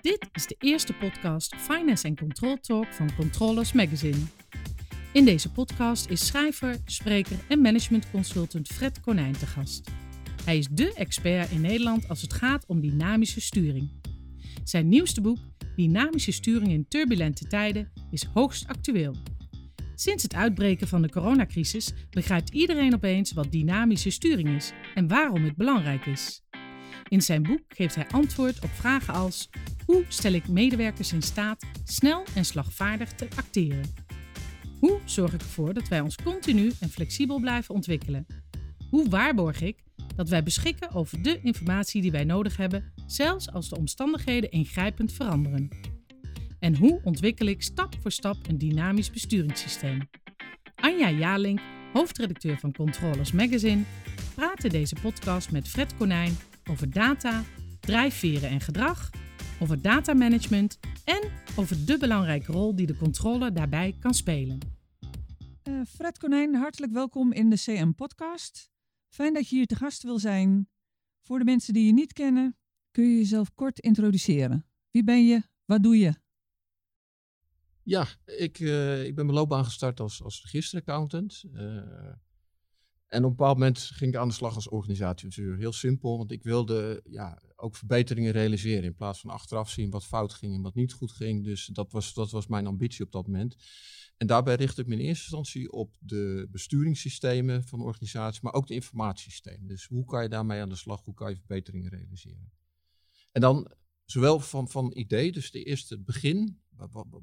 Dit is de eerste podcast Finance and Control Talk van Controllers Magazine. In deze podcast is schrijver, spreker en managementconsultant Fred Konijn te gast. Hij is dé expert in Nederland als het gaat om dynamische sturing. Zijn nieuwste boek, Dynamische sturing in turbulente tijden, is hoogst actueel. Sinds het uitbreken van de coronacrisis begrijpt iedereen opeens wat dynamische sturing is en waarom het belangrijk is. In zijn boek geeft hij antwoord op vragen als: hoe stel ik medewerkers in staat snel en slagvaardig te acteren? Hoe zorg ik ervoor dat wij ons continu en flexibel blijven ontwikkelen? Hoe waarborg ik dat wij beschikken over de informatie die wij nodig hebben, zelfs als de omstandigheden ingrijpend veranderen? En hoe ontwikkel ik stap voor stap een dynamisch besturingssysteem? Anja Jalink, hoofdredacteur van Controllers Magazine, praat in deze podcast met Fred Konijn over data, drijfveren en gedrag, over datamanagement en over de belangrijke rol die de controle daarbij kan spelen. Uh, Fred Konijn, hartelijk welkom in de CM-podcast. Fijn dat je hier te gast wil zijn. Voor de mensen die je niet kennen, kun je jezelf kort introduceren. Wie ben je? Wat doe je? Ja, ik, uh, ik ben mijn loopbaan gestart als, als registeraccountant. Uh, en op een bepaald moment ging ik aan de slag als organisatieadviseur. Heel simpel, want ik wilde ja, ook verbeteringen realiseren. In plaats van achteraf zien wat fout ging en wat niet goed ging. Dus dat was, dat was mijn ambitie op dat moment. En daarbij richtte ik me in eerste instantie op de besturingssystemen van de organisatie, maar ook de informatiesystemen. Dus hoe kan je daarmee aan de slag? Hoe kan je verbeteringen realiseren? En dan zowel van, van idee, dus de eerste begin,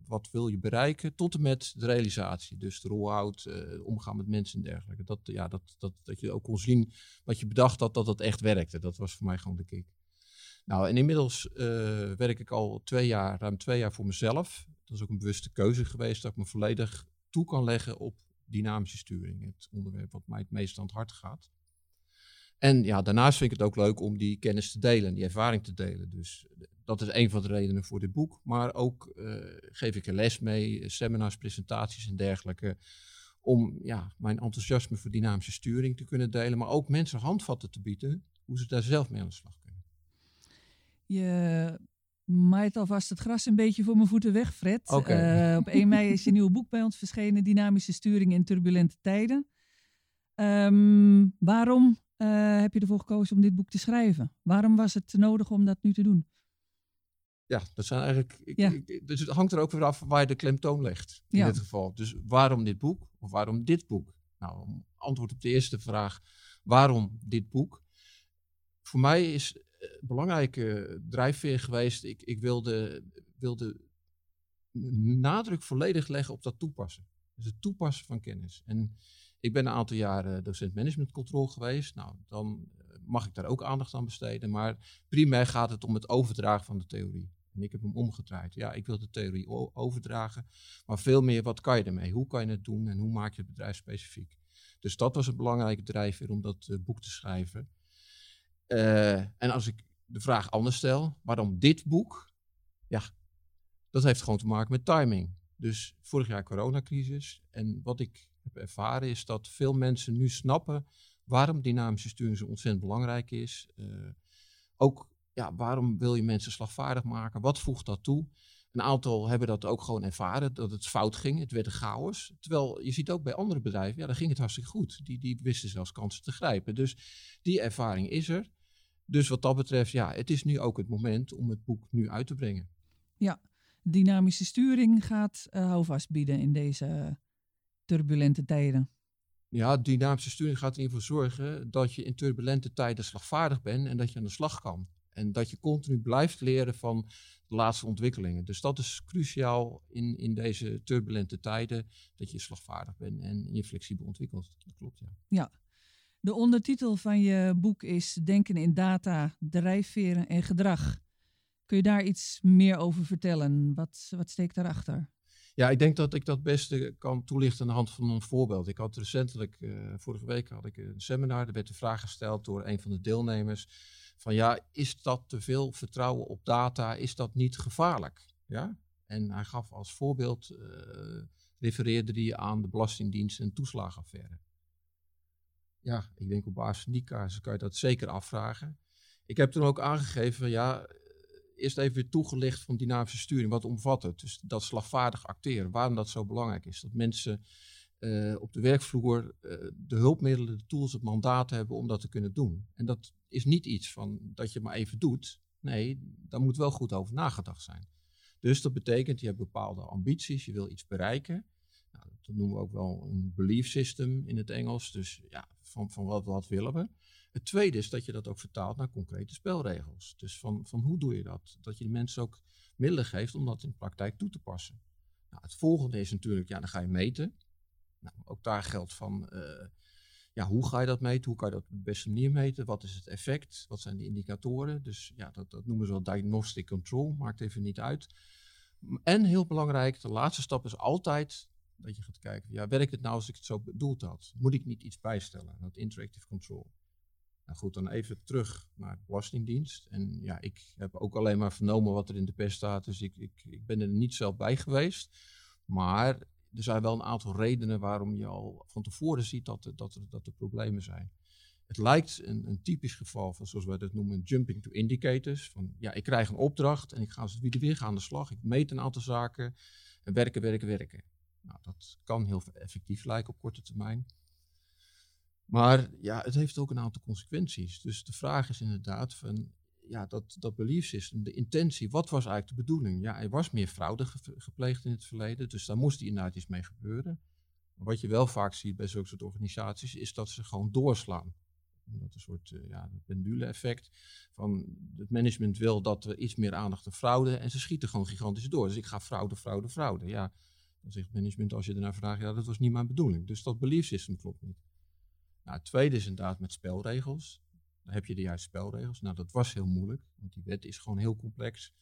wat, wil je bereiken, tot en met de realisatie. Dus de roll-out, uh, omgaan met mensen en dergelijke. Dat, ja, dat, dat, dat je ook kon zien wat je bedacht had, dat dat echt werkte. Dat was voor mij gewoon de kick. Nou, en inmiddels uh, werk ik al twee jaar, ruim twee jaar voor mezelf. Dat is ook een bewuste keuze geweest dat ik me volledig toe kan leggen op dynamische sturing. Het onderwerp wat mij het meest aan het hart gaat. En ja, daarnaast vind ik het ook leuk om die kennis te delen, die ervaring te delen. Dus dat is een van de redenen voor dit boek. Maar ook uh, geef ik er les mee, seminars, presentaties en dergelijke. Om ja, mijn enthousiasme voor dynamische sturing te kunnen delen. Maar ook mensen handvatten te bieden hoe ze daar zelf mee aan de slag kunnen. Je maait alvast het gras een beetje voor mijn voeten weg, Fred. Okay. Uh, op 1 mei is je nieuwe boek bij ons verschenen, Dynamische sturing in turbulente tijden. Um, waarom uh, heb je ervoor gekozen om dit boek te schrijven? Waarom was het nodig om dat nu te doen? Ja, dat zijn eigenlijk. Ik, ja. ik, dus het hangt er ook weer af waar je de klemtoon legt. In ja. dit geval. Dus waarom dit boek of waarom dit boek? Nou, antwoord op de eerste vraag: waarom dit boek? Voor mij is belangrijke drijfveer geweest. Ik, ik wilde, wilde nadruk volledig leggen op dat toepassen. Dus het toepassen van kennis. En ik ben een aantal jaren docent management control geweest. Nou, dan mag ik daar ook aandacht aan besteden. Maar primair gaat het om het overdragen van de theorie. En ik heb hem omgedraaid. Ja, ik wil de theorie overdragen. Maar veel meer, wat kan je ermee? Hoe kan je het doen en hoe maak je het bedrijf specifiek? Dus dat was een belangrijke drijfveer om dat uh, boek te schrijven. Uh, en als ik de vraag anders stel, waarom dit boek? Ja, dat heeft gewoon te maken met timing. Dus vorig jaar coronacrisis. En wat ik heb ervaren is dat veel mensen nu snappen waarom dynamische sturing zo ontzettend belangrijk is. Uh, ook ja, waarom wil je mensen slagvaardig maken? Wat voegt dat toe? Een aantal hebben dat ook gewoon ervaren, dat het fout ging. Het werd een chaos. Terwijl je ziet ook bij andere bedrijven, ja, daar ging het hartstikke goed. Die, die wisten zelfs kansen te grijpen. Dus die ervaring is er. Dus wat dat betreft, ja, het is nu ook het moment om het boek nu uit te brengen. Ja, dynamische sturing gaat uh, houvast bieden in deze turbulente tijden. Ja, dynamische sturing gaat er geval zorgen dat je in turbulente tijden slagvaardig bent en dat je aan de slag kan. En dat je continu blijft leren van de laatste ontwikkelingen. Dus dat is cruciaal in, in deze turbulente tijden, dat je slagvaardig bent en je flexibel ontwikkelt. Dat klopt, ja. Ja. De ondertitel van je boek is Denken in data, drijfveren en gedrag. Kun je daar iets meer over vertellen? Wat, wat steekt daarachter? Ja, ik denk dat ik dat beste kan toelichten aan de hand van een voorbeeld. Ik had recentelijk, uh, vorige week had ik een seminar, er werd de vraag gesteld door een van de deelnemers van ja, is dat te veel vertrouwen op data, is dat niet gevaarlijk? Ja? En hij gaf als voorbeeld, uh, refereerde hij aan de Belastingdienst en toeslagenaffaire. Ja, ik denk op basis van die kaarten kan je dat zeker afvragen. Ik heb toen ook aangegeven, ja, eerst even weer toegelicht van dynamische sturing. Wat omvat het? Dus dat slagvaardig acteren. Waarom dat zo belangrijk is. Dat mensen uh, op de werkvloer uh, de hulpmiddelen, de tools, het mandaat hebben om dat te kunnen doen. En dat is niet iets van dat je maar even doet. Nee, daar moet wel goed over nagedacht zijn. Dus dat betekent, je hebt bepaalde ambities, je wil iets bereiken. Nou, dat noemen we ook wel een belief system in het Engels. Dus ja, van, van wat, wat willen we? Het tweede is dat je dat ook vertaalt naar concrete spelregels. Dus van, van hoe doe je dat? Dat je de mensen ook middelen geeft om dat in de praktijk toe te passen. Nou, het volgende is natuurlijk, ja, dan ga je meten. Nou, ook daar geldt van, uh, ja, hoe ga je dat meten? Hoe kan je dat op de beste manier meten? Wat is het effect? Wat zijn de indicatoren? Dus ja, dat, dat noemen ze wel diagnostic control, maakt even niet uit. En heel belangrijk, de laatste stap is altijd dat je gaat kijken, ja, werkt het nou als ik het zo bedoeld had? Moet ik niet iets bijstellen? Dat interactive control. Nou goed, dan even terug naar de Belastingdienst. En ja, ik heb ook alleen maar vernomen wat er in de pers staat, dus ik, ik, ik ben er niet zelf bij geweest. Maar er zijn wel een aantal redenen waarom je al van tevoren ziet dat, er, dat, dat er problemen zijn. Het lijkt een, een, typisch geval van, zoals wij dat noemen, jumping to indicators. Van ja, ik krijg een opdracht en ik ga weer gaan aan de slag. Ik meet een aantal zaken en werken, werken, werken. Nou, dat kan heel effectief lijken op korte termijn. Maar ja, het heeft ook een aantal consequenties. Dus de vraag is inderdaad van, ja, dat, dat belief system, de intentie, wat was eigenlijk de bedoeling? Ja, er was meer fraude gepleegd in het verleden, dus daar moest inderdaad iets mee gebeuren. Maar wat je wel vaak ziet bij zulke soort organisaties, is dat ze gewoon doorslaan. Dat een soort uh, ja, pendule-effect van het management wil dat er iets meer aandacht aan fraude en ze schieten gewoon gigantisch door. Dus ik ga fraude, fraude, fraude. Ja, dan zegt management als je ernaar vraagt, ja, dat was niet mijn bedoeling. Dus dat belief system klopt niet. Nou, het tweede is inderdaad met spelregels. Dan heb je de juiste spelregels. Nou, dat was heel moeilijk, want die wet is gewoon heel complex.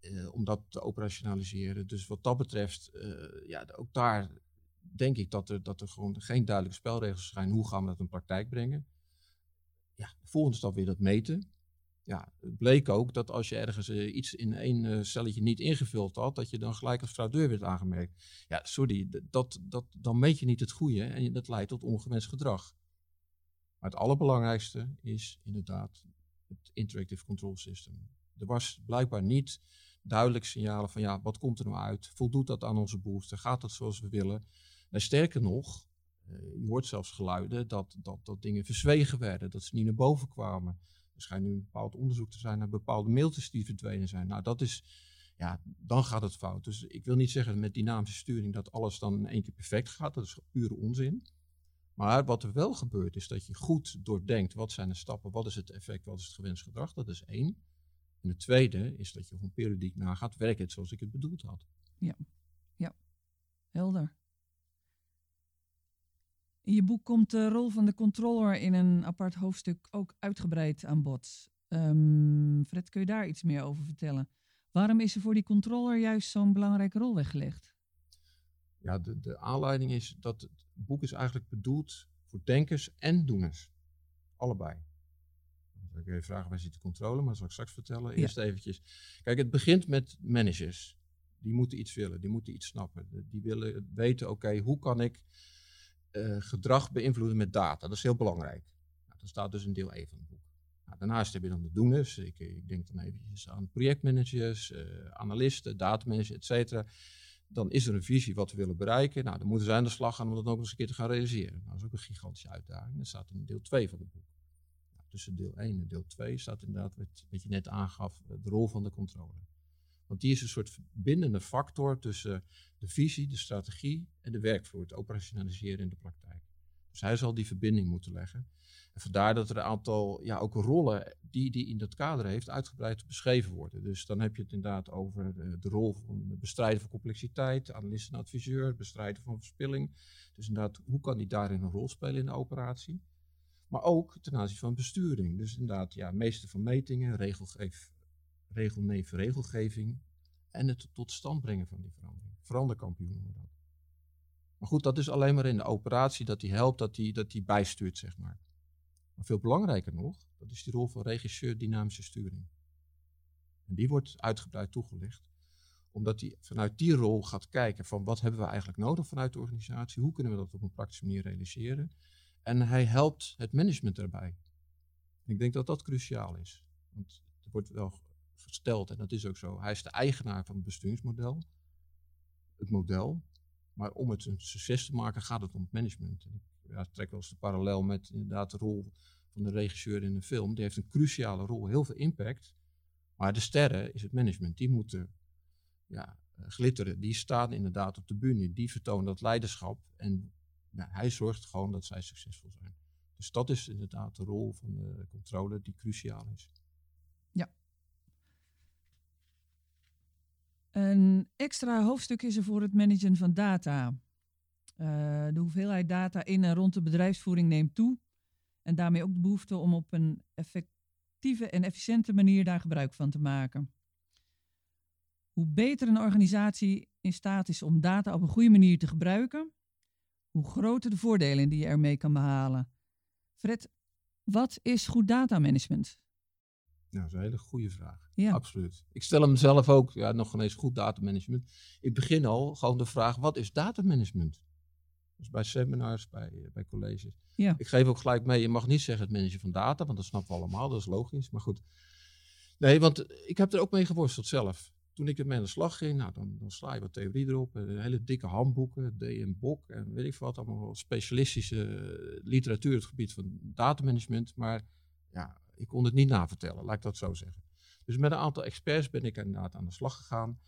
Uh, om dat te operationaliseren. Dus wat dat betreft, uh, ja, ook daar denk ik dat er, dat er gewoon geen duidelijke spelregels zijn. Hoe gaan we dat in praktijk brengen? Ja, de volgende stap weer dat meten. Ja, het bleek ook dat als je ergens uh, iets in één celletje niet ingevuld had, dat je dan gelijk als fraudeur werd aangemerkt. Ja, sorry, dat, dat, dan meet je niet het goede en dat leidt tot ongewenst gedrag. Maar het allerbelangrijkste is inderdaad het interactive control system. Er was blijkbaar niet duidelijk signalen van ja, wat komt er nou uit? Voldoet dat aan onze behoeften? Gaat dat zoals we willen? En sterker nog, uh, je hoort zelfs geluiden dat, dat, dat dingen verzwegen werden, dat ze niet naar boven kwamen. Er nu een bepaald onderzoek te zijn naar bepaalde mailtjes die verdwenen zijn. Nou, dat is, ja, dan gaat het fout. Dus ik wil niet zeggen met dynamische sturing dat alles dan in één keer perfect gaat. Dat is pure onzin. Maar wat er wel gebeurt is dat je goed doordenkt wat zijn de stappen, wat is het effect, wat is het gewenst gedrag. Dat is één. En het tweede is dat je gewoon periodiek nagaat, werkt het zoals ik het bedoeld had. Ja, ja. helder. In je boek komt de rol van de controller in een apart hoofdstuk ook uitgebreid aan bod. Um, Fred, kun je daar iets meer over vertellen? Waarom is er voor die controller juist zo'n belangrijke rol weggelegd? Ja, de, de aanleiding is dat het boek is eigenlijk bedoeld voor denkers en doeners. Allebei. Dan zal ik even vragen, waar zit de controle? Maar dat zal ik straks vertellen. Eerst eventjes. Kijk, het begint met managers. Die moeten iets willen, die moeten iets snappen. Die willen weten, oké, hoe kan ik uh, gedrag beïnvloeden met data? Dat is heel belangrijk. Nou, dat staat dus in deel 1 van het boek. Nou, daarnaast heb je dan de doeners. Ik, ik denk dan eventjes aan projectmanagers, uh, analisten, datamanagers, et cetera dan is er een visie wat we willen bereiken. Nou, dan moeten zij aan de slag gaan om dat ook eens een keer te gaan realiseren. Nou, dat is ook een gigantische uitdaging. Dat staat in deel 2 van het boek. Nou, tussen deel 1 en deel 2 staat inderdaad, wat, wat je net aangaf, de rol van de controller. Want die is een soort verbindende factor tussen de visie, de strategie en de werkvloer, het operationaliseren in de praktijk. Dus hij zal die verbinding moeten leggen. En vandaar dat er een aantal ja, ook rollen die die in dat kader heeft uitgebreid beschreven worden. Dus dan heb je het inderdaad over de, de rol van bestrijden van complexiteit, analist en adviseur, bestrijden van verspilling. Dus inderdaad, hoe kan die daarin een rol spelen in de operatie? Maar ook ten aanzien van besturing. Dus inderdaad, ja, meester van metingen, regelgeef, regelneef regelgeving en het tot stand brengen van die verandering. Veranderkampioen noemen we dat. Maar goed, dat is alleen maar in de operatie dat hij helpt, dat hij dat die bijstuurt, zeg maar. Maar veel belangrijker nog, dat is die rol van regisseur dynamische sturing. En die wordt uitgebreid toegelicht, omdat hij vanuit die rol gaat kijken van wat hebben we eigenlijk nodig vanuit de organisatie, hoe kunnen we dat op een praktische manier realiseren. En hij helpt het management daarbij. Ik denk dat dat cruciaal is. Want er wordt wel en dat is ook zo, hij is de eigenaar van het besturingsmodel, het model. Maar om het een succes te maken gaat het om het management. En ik trek wel eens de parallel met inderdaad de rol van de regisseur in een film. Die heeft een cruciale rol, heel veel impact. Maar de sterren is het management. Die moeten ja, glitteren. Die staan inderdaad op de bühne. Die vertonen dat leiderschap. En hij zorgt gewoon dat zij succesvol zijn. Dus dat is inderdaad de rol van de controle die cruciaal is. Ja. Een extra hoofdstuk is er voor het managen van data. Uh, de hoeveelheid data in en rond de bedrijfsvoering neemt toe. En daarmee ook de behoefte om op een effectieve en efficiënte manier daar gebruik van te maken. Hoe beter een organisatie in staat is om data op een goede manier te gebruiken, hoe groter de voordelen die je ermee kan behalen. Fred, wat is goed datamanagement? Nou, dat is een hele goede vraag. Ja. Absoluut. Ik stel hem zelf ook, ja, nog eens goed datamanagement. Ik begin al gewoon de vraag, wat is datamanagement? Dus bij seminars, bij, eh, bij colleges. Ja. Ik geef ook gelijk mee, je mag niet zeggen het managen van data, want dat snappen we allemaal, dat is logisch. Maar goed. Nee, want ik heb er ook mee geworsteld zelf. Toen ik ermee aan de slag ging, nou, dan, dan sla je wat theorie erop. Eh, hele dikke handboeken, DM Bok en weet ik wat. Allemaal specialistische eh, literatuur op het gebied van datamanagement. Maar ja, ik kon het niet navertellen, laat ik dat zo zeggen. Dus met een aantal experts ben ik inderdaad aan de slag gegaan.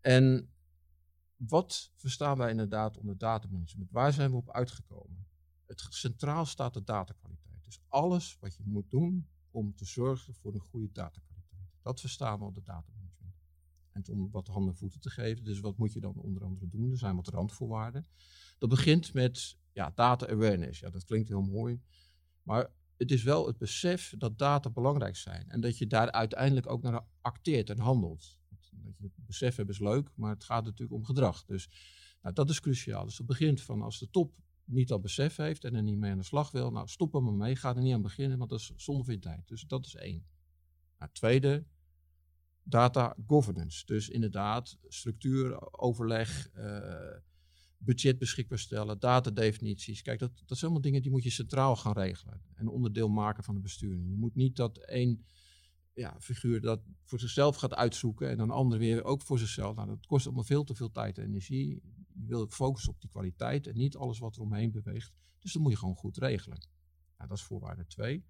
En wat verstaan wij inderdaad onder datamanagement? Waar zijn we op uitgekomen? Het centraal staat de datakwaliteit. Dus alles wat je moet doen om te zorgen voor een goede datakwaliteit. Dat verstaan we onder datamanagement. En om wat handen en voeten te geven, dus wat moet je dan onder andere doen? Er zijn wat randvoorwaarden. Dat begint met ja, data awareness. Ja, dat klinkt heel mooi. Maar het is wel het besef dat data belangrijk zijn. En dat je daar uiteindelijk ook naar acteert en handelt. Dat je het besef hebt is leuk, maar het gaat natuurlijk om gedrag. Dus nou, dat is cruciaal. Dus het begint van als de top niet dat besef heeft en er niet mee aan de slag wil, nou stop er maar mee, ga er niet aan beginnen, want dat is zonde van tijd. Dus dat is één. Nou, tweede, data governance. Dus inderdaad, structuur, overleg, uh, budget beschikbaar stellen, datadefinities. Kijk, dat, dat zijn allemaal dingen die moet je centraal gaan regelen en onderdeel maken van de besturing. Je moet niet dat één ja, figuur dat voor zichzelf gaat uitzoeken en dan ander weer ook voor zichzelf. Nou, dat kost allemaal veel te veel tijd en energie. Je wil focussen op die kwaliteit en niet alles wat er omheen beweegt. Dus dat moet je gewoon goed regelen. Nou, dat is voorwaarde 2.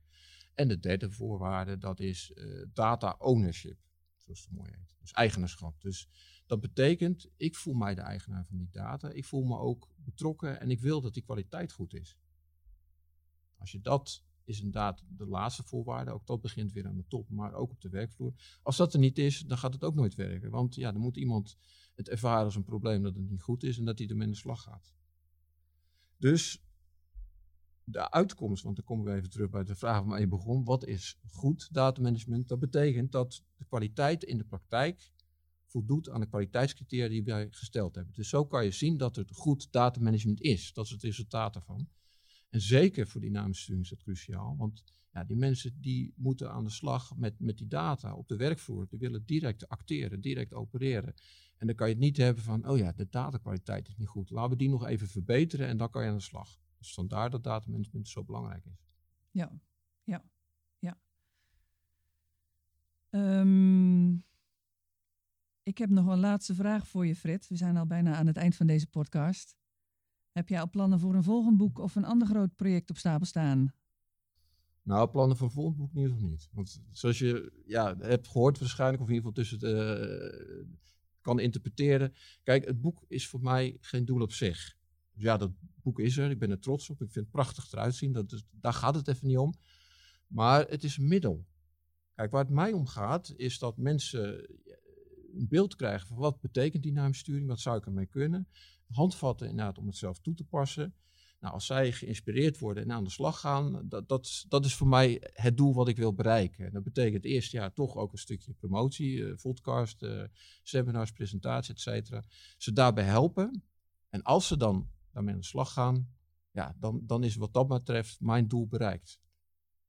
En de derde voorwaarde, dat is uh, data ownership, zoals het mooi heet. Dus eigenaarschap. Dus dat betekent, ik voel mij de eigenaar van die data. Ik voel me ook betrokken en ik wil dat die kwaliteit goed is. Als je dat is inderdaad de laatste voorwaarde. Ook dat begint weer aan de top, maar ook op de werkvloer. Als dat er niet is, dan gaat het ook nooit werken. Want ja, dan moet iemand het ervaren als een probleem dat het niet goed is en dat hij ermee in de slag gaat. Dus de uitkomst, want dan komen we even terug bij de vraag waar je begon. Wat is goed datamanagement? Dat betekent dat de kwaliteit in de praktijk voldoet aan de kwaliteitscriteria die wij gesteld hebben. Dus zo kan je zien dat het goed datamanagement is. Dat is het resultaat ervan. En zeker voor dynamische sturing is dat cruciaal. Want ja, die mensen die moeten aan de slag met, met die data op de werkvloer. Die willen direct acteren, direct opereren. En dan kan je het niet hebben van, oh ja, de datakwaliteit is niet goed. Laten we die nog even verbeteren en dan kan je aan de slag. Dus vandaar dat datamanagement zo belangrijk is. Ja, ja, ja. Um, ik heb nog een laatste vraag voor je, Fred. We zijn al bijna aan het eind van deze podcast. Heb jij al plannen voor een volgend boek of een ander groot project op stapel staan? Nou, plannen voor een volgend boek in ieder geval niet. Want zoals je ja, hebt gehoord waarschijnlijk, of in ieder geval tussen de, uh, kan interpreteren. Kijk, het boek is voor mij geen doel op zich. Dus ja, dat boek is er. Ik ben er trots op. Ik vind het prachtig eruit zien. Dat, daar gaat het even niet om. Maar het is een middel. Kijk, waar het mij om gaat, is dat mensen een beeld krijgen van wat betekent dynamische wat zou ik ermee kunnen handvatten inderdaad om het zelf toe te passen. Nou, als zij geïnspireerd worden en aan de slag gaan, dat, dat, dat is voor mij het doel wat ik wil bereiken. Dat betekent eerst jaar toch ook een stukje promotie, uh, podcast, uh, seminars, presentaties, et cetera. Ze daarbij helpen. En als ze dan daarmee aan de slag gaan, ja, dan, dan is wat dat betreft mijn doel bereikt.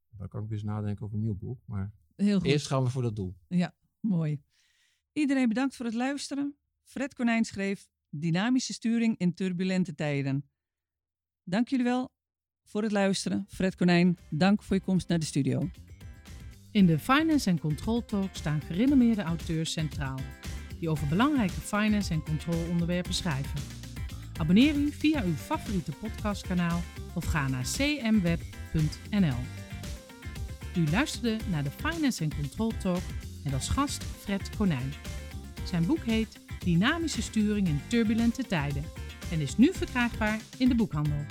Dan kan ik weer eens nadenken over een nieuw boek, maar Heel goed. eerst gaan we voor dat doel. Ja, mooi. Iedereen bedankt voor het luisteren. Fred Konijn schreef dynamische sturing in turbulente tijden. Dank jullie wel voor het luisteren. Fred Konijn, dank voor je komst naar de studio. In de Finance en Control Talk staan gerenommeerde auteurs centraal, die over belangrijke finance- en controlonderwerpen schrijven. Abonneer u via uw favoriete podcastkanaal of ga naar cmweb.nl. U luisterde naar de Finance en Control Talk met als gast Fred Konijn. Zijn boek heet Dynamische sturing in turbulente tijden en is nu verkrijgbaar in de boekhandel.